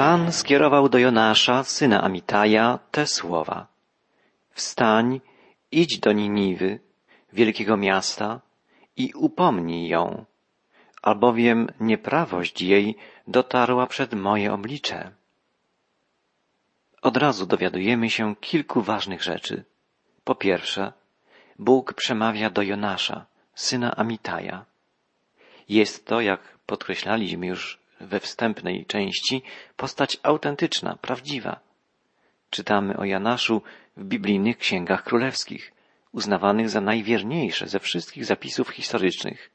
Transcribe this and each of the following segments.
Pan skierował do Jonasza, syna Amitaja, te słowa. Wstań, idź do Niniwy, wielkiego miasta, i upomnij ją, albowiem nieprawość jej dotarła przed moje oblicze. Od razu dowiadujemy się kilku ważnych rzeczy. Po pierwsze, Bóg przemawia do Jonasza, syna Amitaja. Jest to, jak podkreślaliśmy już we wstępnej części, postać autentyczna, prawdziwa. Czytamy o Janaszu w biblijnych księgach królewskich, uznawanych za najwierniejsze ze wszystkich zapisów historycznych.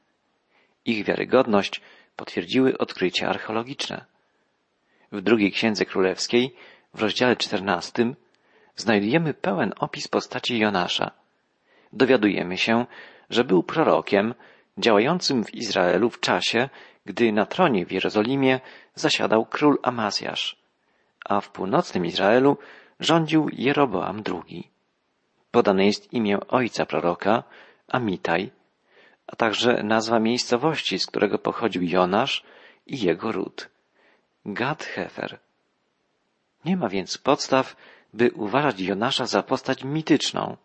Ich wiarygodność potwierdziły odkrycia archeologiczne. W drugiej księdze królewskiej, w rozdziale czternastym, znajdujemy pełen opis postaci Jonasza. Dowiadujemy się, że był prorokiem działającym w Izraelu w czasie, gdy na tronie w Jerozolimie zasiadał król Amazjasz, a w północnym Izraelu rządził Jeroboam II. Podane jest imię ojca proroka, Amitaj, a także nazwa miejscowości, z którego pochodził Jonasz i jego ród. Gad Hefer. Nie ma więc podstaw, by uważać Jonasza za postać mityczną,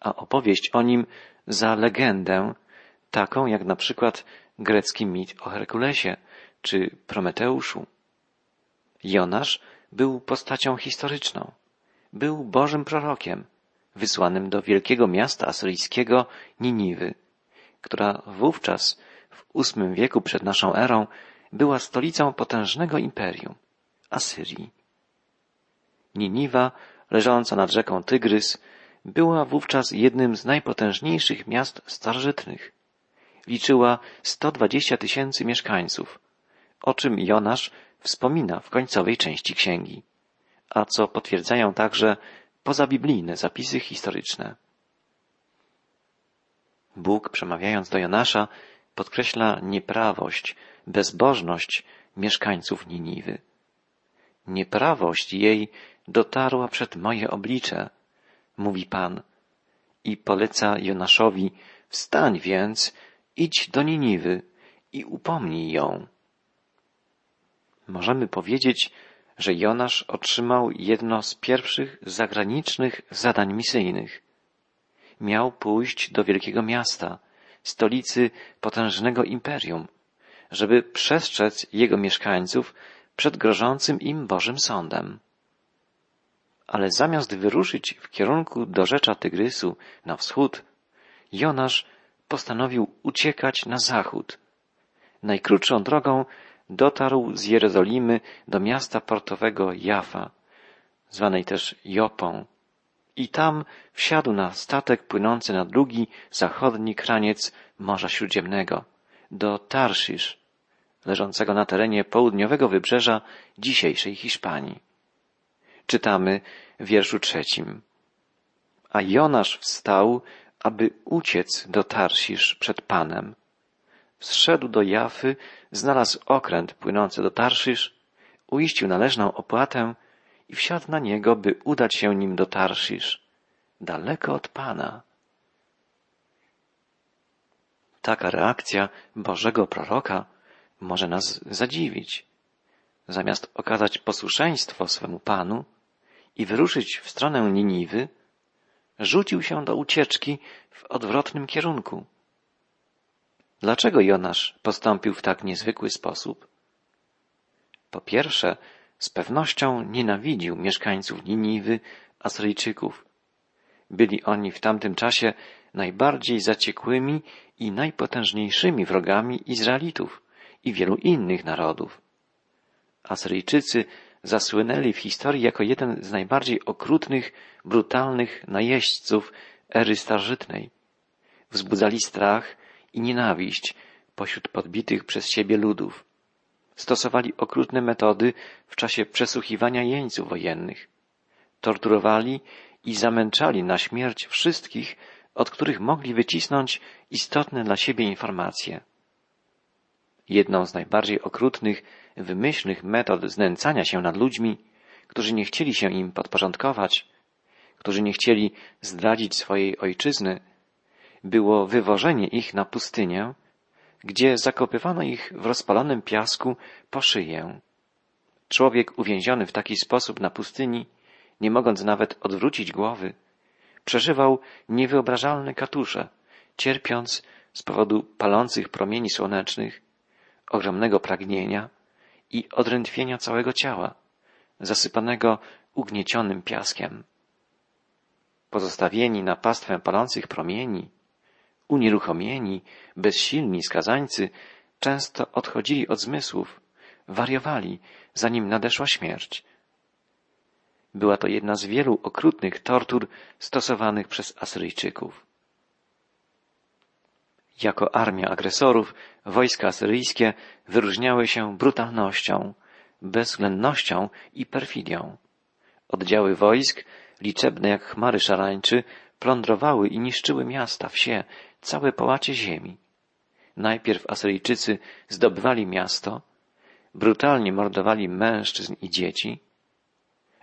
a opowieść o nim za legendę, taką jak na przykład grecki mit o Herkulesie czy Prometeuszu. Jonasz był postacią historyczną. Był Bożym prorokiem, wysłanym do wielkiego miasta asyryjskiego Niniwy, która wówczas w ósmym wieku przed naszą erą była stolicą potężnego imperium Asyrii. Niniwa, leżąca nad rzeką Tygrys, była wówczas jednym z najpotężniejszych miast starożytnych. Liczyła 120 tysięcy mieszkańców, o czym Jonasz wspomina w końcowej części księgi, a co potwierdzają także pozabiblijne zapisy historyczne. Bóg, przemawiając do Jonasza, podkreśla nieprawość, bezbożność mieszkańców Niniwy. Nieprawość jej dotarła przed moje oblicze, mówi Pan, i poleca Jonaszowi, wstań więc, idź do Niniwy i upomnij ją. Możemy powiedzieć, że Jonasz otrzymał jedno z pierwszych zagranicznych zadań misyjnych. Miał pójść do wielkiego miasta, stolicy potężnego imperium, żeby przestrzec jego mieszkańców przed grożącym im Bożym Sądem. Ale zamiast wyruszyć w kierunku do rzecza Tygrysu na wschód, Jonasz postanowił uciekać na zachód. Najkrótszą drogą dotarł z Jerozolimy do miasta portowego Jafa, zwanej też Jopą, i tam wsiadł na statek płynący na długi zachodni kraniec Morza Śródziemnego, do Tarszisz, leżącego na terenie południowego wybrzeża dzisiejszej Hiszpanii. Czytamy w wierszu trzecim. A Jonasz wstał, aby uciec do Tarszisz przed Panem. Zszedł do Jafy, znalazł okręt płynący do Tarszysz, uiścił należną opłatę i wsiadł na niego, by udać się nim do Tarszisz, daleko od Pana. Taka reakcja Bożego proroka może nas zadziwić. Zamiast okazać posłuszeństwo swemu Panu i wyruszyć w stronę Niniwy, rzucił się do ucieczki w odwrotnym kierunku. Dlaczego Jonasz postąpił w tak niezwykły sposób? Po pierwsze, z pewnością nienawidził mieszkańców Niniwy, Asyryjczyków. Byli oni w tamtym czasie najbardziej zaciekłymi i najpotężniejszymi wrogami Izraelitów i wielu innych narodów. Asyryjczycy zasłynęli w historii jako jeden z najbardziej okrutnych, brutalnych najeźdźców ery starożytnej. Wzbudzali strach i nienawiść pośród podbitych przez siebie ludów. Stosowali okrutne metody w czasie przesłuchiwania jeńców wojennych. Torturowali i zamęczali na śmierć wszystkich, od których mogli wycisnąć istotne dla siebie informacje. Jedną z najbardziej okrutnych, wymyślnych metod znęcania się nad ludźmi, którzy nie chcieli się im podporządkować, którzy nie chcieli zdradzić swojej ojczyzny, było wywożenie ich na pustynię, gdzie zakopywano ich w rozpalonym piasku po szyję. Człowiek uwięziony w taki sposób na pustyni, nie mogąc nawet odwrócić głowy, przeżywał niewyobrażalne katusze, cierpiąc z powodu palących promieni słonecznych, ogromnego pragnienia i odrętwienia całego ciała, zasypanego ugniecionym piaskiem. Pozostawieni na pastwę palących promieni, unieruchomieni, bezsilni skazańcy często odchodzili od zmysłów, wariowali, zanim nadeszła śmierć. Była to jedna z wielu okrutnych tortur stosowanych przez Asyryjczyków. Jako armia agresorów, wojska asyryjskie wyróżniały się brutalnością, bezwzględnością i perfidią. Oddziały wojsk, liczebne jak chmary szarańczy, plądrowały i niszczyły miasta, wsie, całe połacie ziemi. Najpierw Asyryjczycy zdobywali miasto, brutalnie mordowali mężczyzn i dzieci,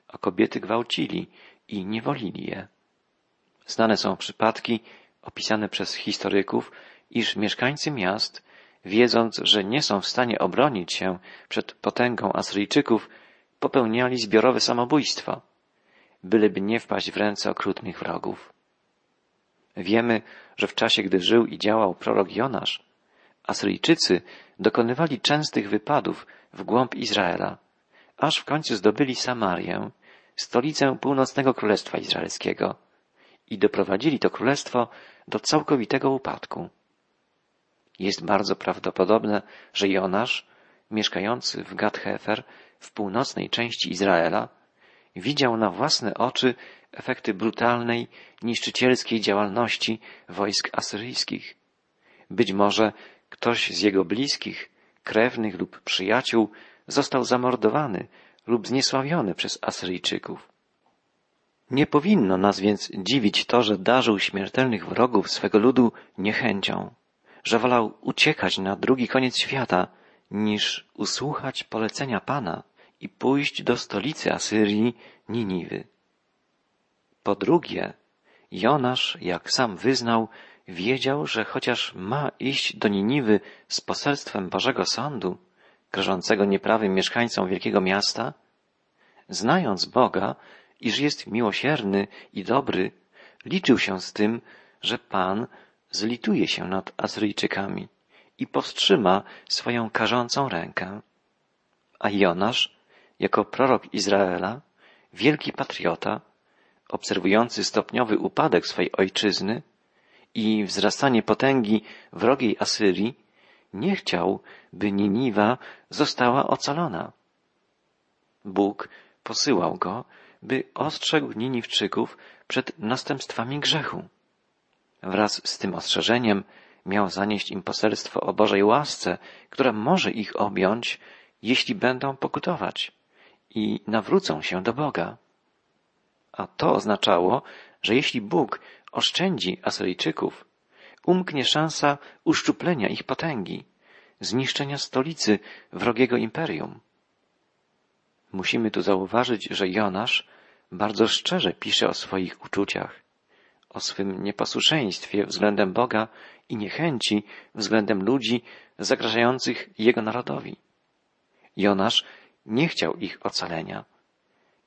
a kobiety gwałcili i niewolili je. Znane są przypadki opisane przez historyków, iż mieszkańcy miast, wiedząc, że nie są w stanie obronić się przed potęgą Asyryjczyków, popełniali zbiorowe samobójstwo, byleby nie wpaść w ręce okrutnych wrogów. Wiemy, że w czasie, gdy żył i działał prorok Jonasz, Asyryjczycy dokonywali częstych wypadów w głąb Izraela, aż w końcu zdobyli Samarię, stolicę północnego królestwa izraelskiego i doprowadzili to królestwo do całkowitego upadku. Jest bardzo prawdopodobne, że Jonasz, mieszkający w Gad-Hefer w północnej części Izraela, widział na własne oczy efekty brutalnej, niszczycielskiej działalności wojsk asyryjskich. Być może ktoś z jego bliskich, krewnych lub przyjaciół został zamordowany lub zniesławiony przez Asyryjczyków. Nie powinno nas więc dziwić to, że darzył śmiertelnych wrogów swego ludu niechęcią, że wolał uciekać na drugi koniec świata, niż usłuchać polecenia Pana i pójść do stolicy Asyrii, Niniwy. Po drugie, Jonasz, jak sam wyznał, wiedział, że chociaż ma iść do Niniwy z poselstwem Bożego Sądu, grożącego nieprawym mieszkańcom wielkiego miasta, znając Boga, iż jest miłosierny i dobry, liczył się z tym, że Pan zlituje się nad Asyryjczykami i powstrzyma swoją karzącą rękę. A Jonasz, jako prorok Izraela, wielki patriota, obserwujący stopniowy upadek swej ojczyzny i wzrastanie potęgi wrogiej Asyrii, nie chciał, by Niniwa została ocalona. Bóg posyłał go, by ostrzegł Niniwczyków przed następstwami grzechu. Wraz z tym ostrzeżeniem miał zanieść im poselstwo o Bożej łasce, która może ich objąć, jeśli będą pokutować i nawrócą się do Boga. A to oznaczało, że jeśli Bóg oszczędzi Asyryjczyków, umknie szansa uszczuplenia ich potęgi, zniszczenia stolicy wrogiego imperium. Musimy tu zauważyć, że Jonasz bardzo szczerze pisze o swoich uczuciach, o swym nieposłuszeństwie względem Boga i niechęci względem ludzi zagrażających jego narodowi. Jonasz nie chciał ich ocalenia.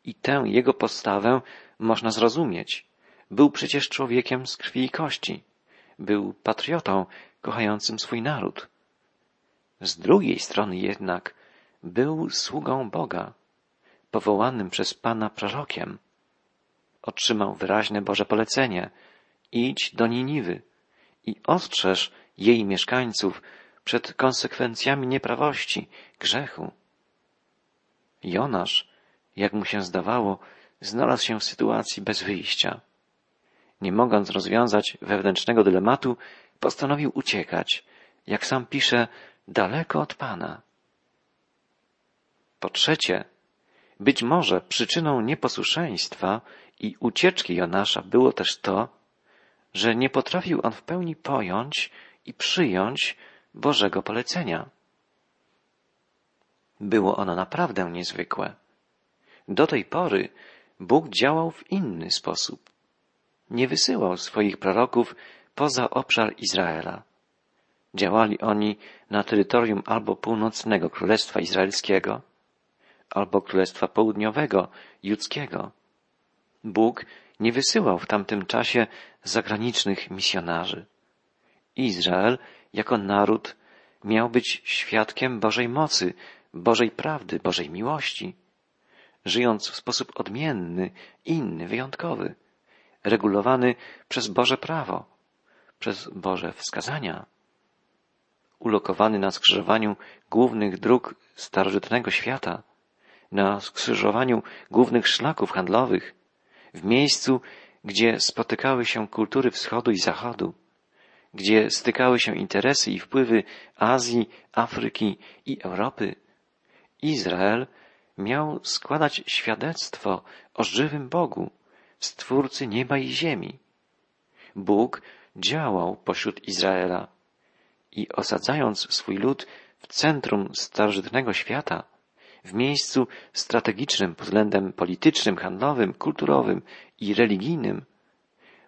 I tę jego postawę można zrozumieć. Był przecież człowiekiem z krwi i kości. Był patriotą kochającym swój naród. Z drugiej strony jednak był sługą Boga, powołanym przez Pana prorokiem. Otrzymał wyraźne Boże polecenie idź do Niniwy i ostrzeż jej mieszkańców przed konsekwencjami nieprawości, grzechu. Jonasz, jak mu się zdawało, znalazł się w sytuacji bez wyjścia. Nie mogąc rozwiązać wewnętrznego dylematu, postanowił uciekać, jak sam pisze, daleko od Pana. Po trzecie, być może przyczyną nieposłuszeństwa i ucieczki Jonasza było też to, że nie potrafił on w pełni pojąć i przyjąć Bożego polecenia. Było ono naprawdę niezwykłe. Do tej pory Bóg działał w inny sposób. Nie wysyłał swoich proroków poza obszar Izraela. Działali oni na terytorium albo północnego Królestwa Izraelskiego, albo Królestwa Południowego, judzkiego. Bóg nie wysyłał w tamtym czasie zagranicznych misjonarzy. Izrael jako naród miał być świadkiem Bożej mocy, Bożej prawdy, Bożej miłości, żyjąc w sposób odmienny, inny, wyjątkowy, regulowany przez Boże prawo, przez Boże wskazania. Ulokowany na skrzyżowaniu głównych dróg starożytnego świata, na skrzyżowaniu głównych szlaków handlowych, w miejscu, gdzie spotykały się kultury wschodu i zachodu, gdzie stykały się interesy i wpływy Azji, Afryki i Europy, Izrael miał składać świadectwo o żywym Bogu, Stwórcy nieba i ziemi. Bóg działał pośród Izraela i osadzając swój lud w centrum starożytnego świata, w miejscu strategicznym pod względem politycznym, handlowym, kulturowym i religijnym,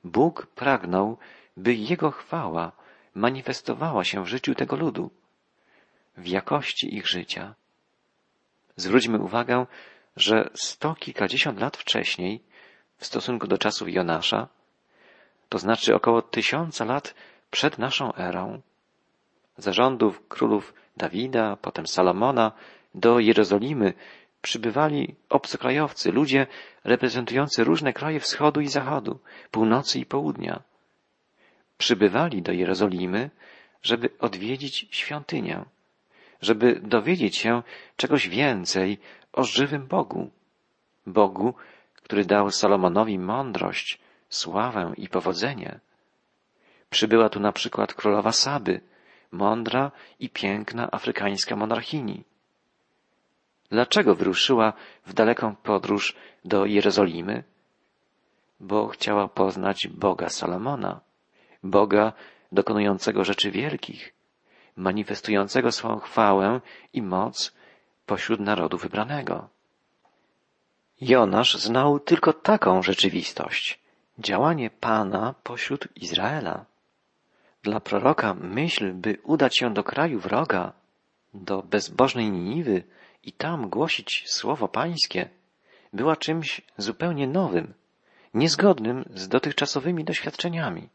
Bóg pragnął, by Jego chwała manifestowała się w życiu tego ludu, w jakości ich życia. Zwróćmy uwagę, że sto kilkadziesiąt lat wcześniej, w stosunku do czasów Jonasza, to znaczy około tysiąca lat przed naszą erą, zarządów królów Dawida, potem Salomona, do Jerozolimy przybywali obcokrajowcy, ludzie reprezentujący różne kraje wschodu i zachodu, północy i południa. Przybywali do Jerozolimy, żeby odwiedzić świątynię, żeby dowiedzieć się czegoś więcej o żywym Bogu. Bogu, który dał Salomonowi mądrość, sławę i powodzenie. Przybyła tu na przykład królowa Saby, mądra i piękna afrykańska monarchini. Dlaczego wyruszyła w daleką podróż do Jerozolimy? Bo chciała poznać Boga Salomona, Boga dokonującego rzeczy wielkich, manifestującego swą chwałę i moc pośród narodu wybranego. Jonasz znał tylko taką rzeczywistość, działanie Pana pośród Izraela. Dla proroka myśl, by udać się do kraju wroga, do bezbożnej Niniwy i tam głosić słowo pańskie, była czymś zupełnie nowym, niezgodnym z dotychczasowymi doświadczeniami.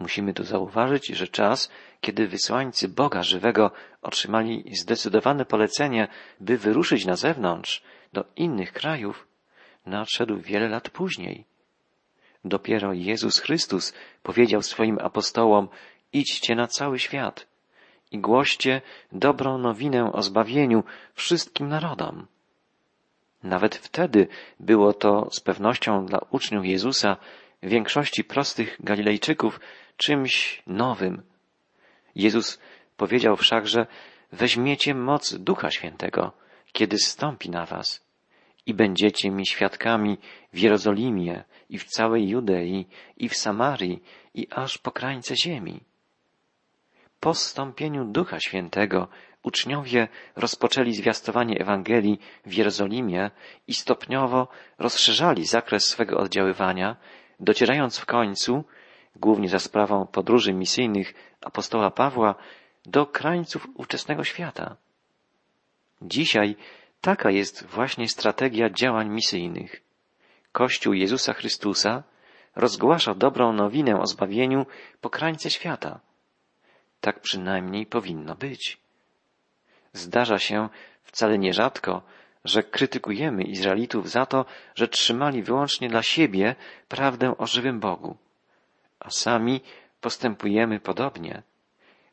Musimy tu zauważyć, że czas, kiedy wysłańcy Boga żywego otrzymali zdecydowane polecenie, by wyruszyć na zewnątrz do innych krajów, nadszedł wiele lat później. Dopiero Jezus Chrystus powiedział swoim apostołom, idźcie na cały świat i głoście dobrą nowinę o zbawieniu wszystkim narodom. Nawet wtedy było to z pewnością dla uczniów Jezusa, większości prostych Galilejczyków, czymś nowym. Jezus powiedział wszakże, weźmiecie moc Ducha Świętego, kiedy stąpi na was i będziecie mi świadkami w Jerozolimie i w całej Judei i w Samarii i aż po krańce ziemi. Po stąpieniu Ducha Świętego uczniowie rozpoczęli zwiastowanie Ewangelii w Jerozolimie i stopniowo rozszerzali zakres swego oddziaływania, docierając w końcu, głównie za sprawą podróży misyjnych apostoła Pawła, do krańców ówczesnego świata. Dzisiaj taka jest właśnie strategia działań misyjnych. Kościół Jezusa Chrystusa rozgłasza dobrą nowinę o zbawieniu po krańce świata. Tak przynajmniej powinno być. Zdarza się wcale nierzadko, że krytykujemy Izraelitów za to, że trzymali wyłącznie dla siebie prawdę o żywym Bogu, a sami postępujemy podobnie.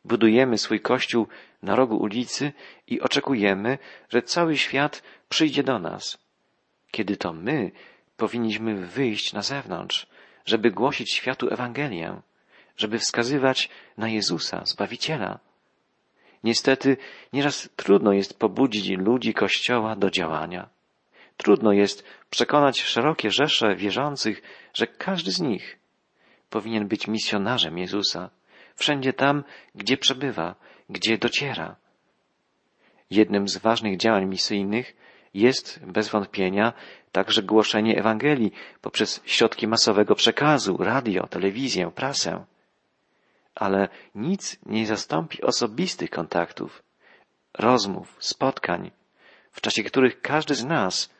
Budujemy swój kościół na rogu ulicy i oczekujemy, że cały świat przyjdzie do nas, kiedy to my powinniśmy wyjść na zewnątrz, żeby głosić światu Ewangelię, żeby wskazywać na Jezusa, Zbawiciela. Niestety, nieraz trudno jest pobudzić ludzi Kościoła do działania. Trudno jest przekonać szerokie rzesze wierzących, że każdy z nich powinien być misjonarzem Jezusa, wszędzie tam, gdzie przebywa, gdzie dociera. Jednym z ważnych działań misyjnych jest bez wątpienia także głoszenie Ewangelii poprzez środki masowego przekazu, radio, telewizję, prasę. Ale nic nie zastąpi osobistych kontaktów, rozmów, spotkań, w czasie których każdy z nas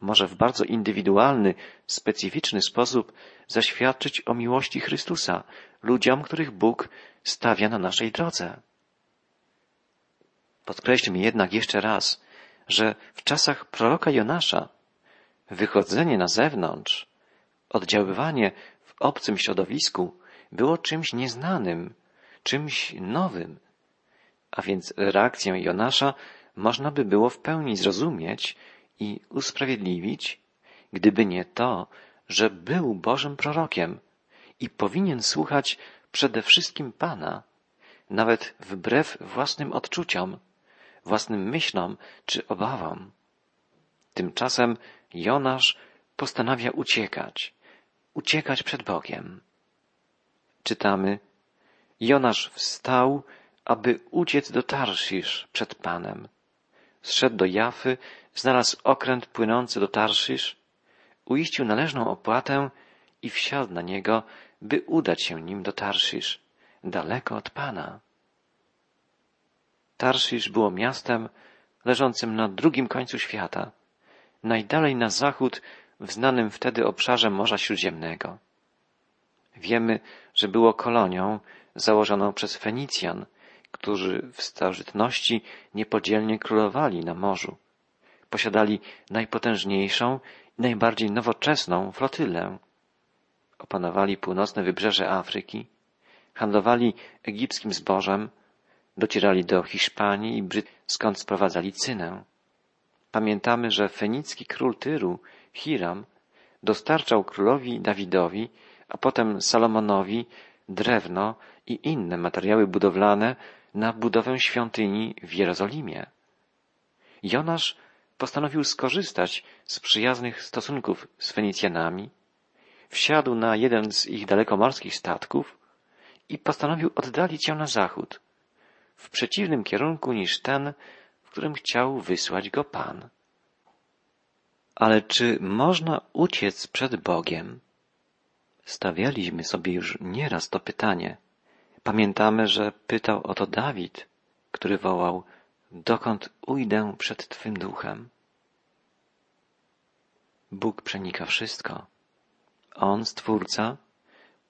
może w bardzo indywidualny, specyficzny sposób zaświadczyć o miłości Chrystusa ludziom, których Bóg stawia na naszej drodze. Podkreślmy jednak jeszcze raz, że w czasach proroka Jonasza wychodzenie na zewnątrz, oddziaływanie w obcym środowisku było czymś nieznanym, czymś nowym, a więc reakcję Jonasza można by było w pełni zrozumieć i usprawiedliwić, gdyby nie to, że był Bożym prorokiem i powinien słuchać przede wszystkim Pana, nawet wbrew własnym odczuciom, własnym myślom czy obawom. Tymczasem Jonasz postanawia uciekać, uciekać przed Bogiem. Czytamy, Jonasz wstał, aby uciec do Tarszisz przed Panem. Zszedł do Jafy, znalazł okręt płynący do Tarszisz, uiścił należną opłatę i wsiadł na niego, by udać się nim do Tarszisz, daleko od Pana. Tarszisz było miastem leżącym na drugim końcu świata, najdalej na zachód w znanym wtedy obszarze Morza Śródziemnego. Wiemy, że było kolonią założoną przez Fenicjan, którzy w starożytności niepodzielnie królowali na morzu. Posiadali najpotężniejszą i najbardziej nowoczesną flotylę. Opanowali północne wybrzeże Afryki, handlowali egipskim zbożem, docierali do Hiszpanii i Bryt, skąd sprowadzali cynę. Pamiętamy, że fenicki król Tyru, Hiram, dostarczał królowi Dawidowi, a potem Salomonowi drewno i inne materiały budowlane na budowę świątyni w Jerozolimie. Jonasz postanowił skorzystać z przyjaznych stosunków z Fenicjanami, wsiadł na jeden z ich dalekomorskich statków i postanowił oddalić ją na zachód, w przeciwnym kierunku niż ten, w którym chciał wysłać go Pan. Ale czy można uciec przed Bogiem? Stawialiśmy sobie już nieraz to pytanie. Pamiętamy, że pytał o to Dawid, który wołał, dokąd ujdę przed Twym duchem? Bóg przenika wszystko. On, Stwórca,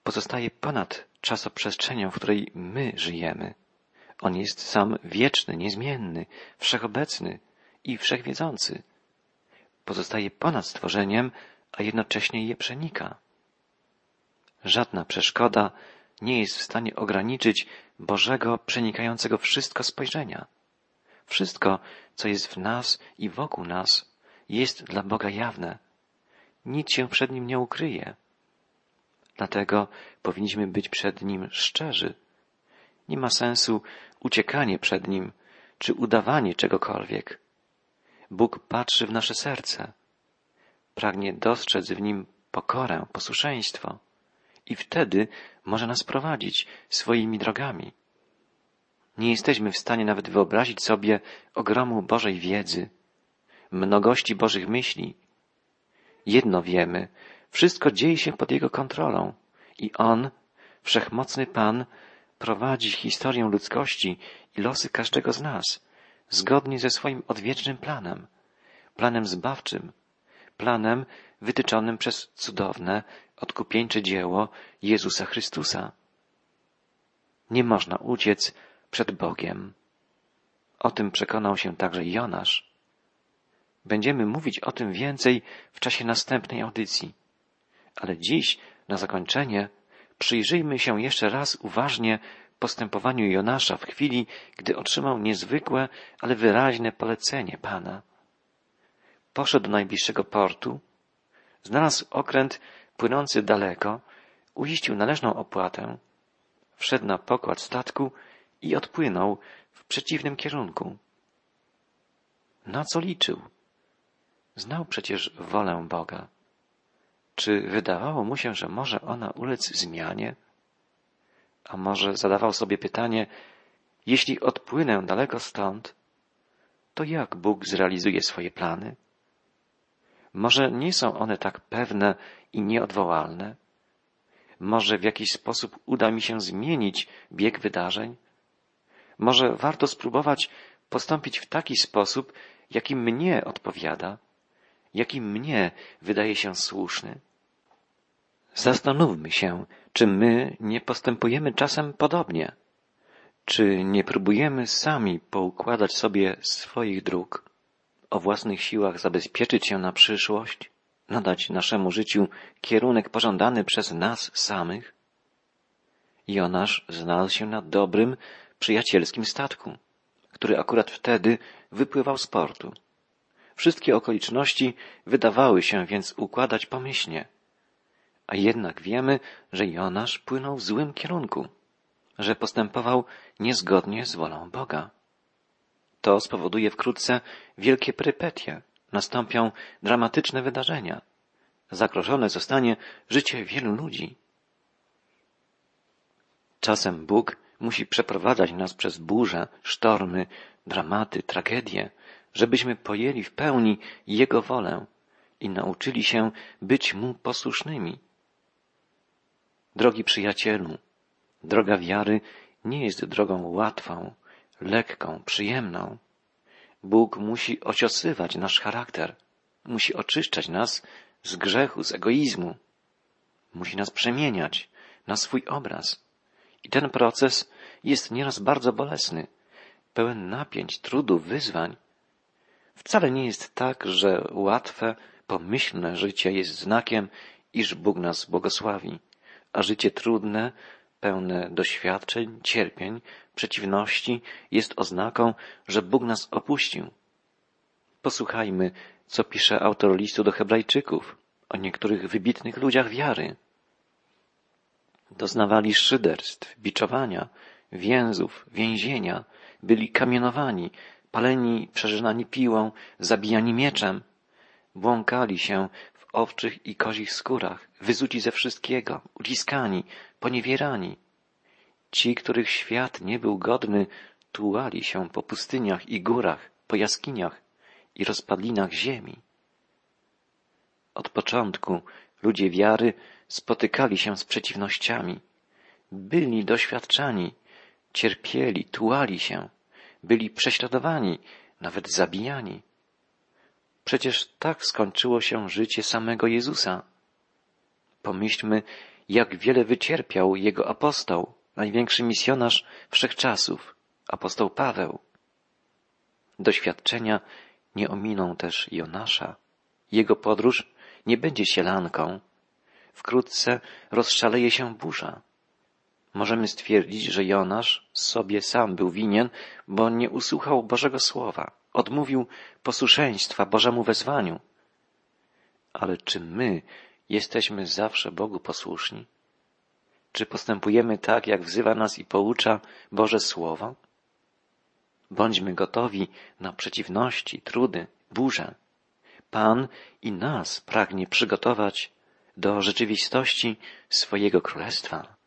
pozostaje ponad czasoprzestrzenią, w której my żyjemy. On jest sam wieczny, niezmienny, wszechobecny i wszechwiedzący. Pozostaje ponad stworzeniem, a jednocześnie je przenika. Żadna przeszkoda nie jest w stanie ograniczyć Bożego przenikającego wszystko spojrzenia. Wszystko, co jest w nas i wokół nas, jest dla Boga jawne. Nic się przed Nim nie ukryje. Dlatego powinniśmy być przed Nim szczerzy. Nie ma sensu uciekanie przed Nim, czy udawanie czegokolwiek. Bóg patrzy w nasze serce. Pragnie dostrzec w nim pokorę, posłuszeństwo i wtedy może nas prowadzić swoimi drogami. Nie jesteśmy w stanie nawet wyobrazić sobie ogromu Bożej wiedzy, mnogości Bożych myśli. Jedno wiemy, wszystko dzieje się pod Jego kontrolą i On, wszechmocny Pan, prowadzi historię ludzkości i losy każdego z nas, zgodnie ze swoim odwiecznym planem, planem zbawczym, planem wytyczonym przez cudowne, odkupieńcze dzieło Jezusa Chrystusa. Nie można uciec przed Bogiem. O tym przekonał się także Jonasz. Będziemy mówić o tym więcej w czasie następnej audycji. Ale dziś, na zakończenie, przyjrzyjmy się jeszcze raz uważnie postępowaniu Jonasza w chwili, gdy otrzymał niezwykłe, ale wyraźne polecenie Pana. Poszedł do najbliższego portu, znalazł okręt płynący daleko, uiścił należną opłatę, wszedł na pokład statku i odpłynął w przeciwnym kierunku. Na co liczył? Znał przecież wolę Boga. Czy wydawało mu się, że może ona ulec zmianie? A może zadawał sobie pytanie, jeśli odpłynę daleko stąd, to jak Bóg zrealizuje swoje plany? Może nie są one tak pewne i nieodwołalne? Może w jakiś sposób uda mi się zmienić bieg wydarzeń? Może warto spróbować postąpić w taki sposób, jaki mnie odpowiada, jaki mnie wydaje się słuszny. Zastanówmy się, czy my nie postępujemy czasem podobnie. Czy nie próbujemy sami poukładać sobie swoich dróg, o własnych siłach zabezpieczyć się na przyszłość, nadać naszemu życiu kierunek pożądany przez nas samych? Jonasz znalazł się na dobrym, przyjacielskim statku, który akurat wtedy wypływał z portu. Wszystkie okoliczności wydawały się więc układać pomyślnie. A jednak wiemy, że Jonasz płynął w złym kierunku, że postępował niezgodnie z wolą Boga. To spowoduje wkrótce wielkie prypetie, nastąpią dramatyczne wydarzenia. Zagrożone zostanie życie wielu ludzi. Czasem Bóg musi przeprowadzać nas przez burze, sztormy, dramaty, tragedie, żebyśmy pojęli w pełni Jego wolę i nauczyli się być Mu posłusznymi. Drogi przyjacielu, droga wiary nie jest drogą łatwą, lekką, przyjemną. Bóg musi ociosywać nasz charakter, musi oczyszczać nas z grzechu, z egoizmu, musi nas przemieniać na swój obraz. I ten proces jest nieraz bardzo bolesny, pełen napięć, trudów, wyzwań. Wcale nie jest tak, że łatwe, pomyślne życie jest znakiem, iż Bóg nas błogosławi, a życie trudne, pełne doświadczeń, cierpień, przeciwności jest oznaką, że Bóg nas opuścił. Posłuchajmy, co pisze autor listu do Hebrajczyków o niektórych wybitnych ludziach wiary. Doznawali szyderstw, biczowania, więzów, więzienia, byli kamienowani, paleni, przeżynani piłą, zabijani mieczem, błąkali się w owczych i kozich skórach, wyzuci ze wszystkiego, uciskani, poniewierani. Ci, których świat nie był godny, tułali się po pustyniach i górach, po jaskiniach i rozpadlinach ziemi. Od początku ludzie wiary spotykali się z przeciwnościami, byli doświadczani, cierpieli, tułali się, byli prześladowani, nawet zabijani. Przecież tak skończyło się życie samego Jezusa. Pomyślmy, jak wiele wycierpiał jego apostoł, największy misjonarz wszechczasów, apostoł Paweł. Doświadczenia nie ominą też Jonasza. Jego podróż nie będzie sielanką. Wkrótce rozszaleje się burza. Możemy stwierdzić, że Jonasz sobie sam był winien, bo nie usłuchał Bożego Słowa, odmówił posłuszeństwa Bożemu wezwaniu. Ale czy my jesteśmy zawsze Bogu posłuszni? Czy postępujemy tak, jak wzywa nas i poucza Boże Słowo? Bądźmy gotowi na przeciwności, trudy, burze. Pan i nas pragnie przygotować do rzeczywistości swojego królestwa.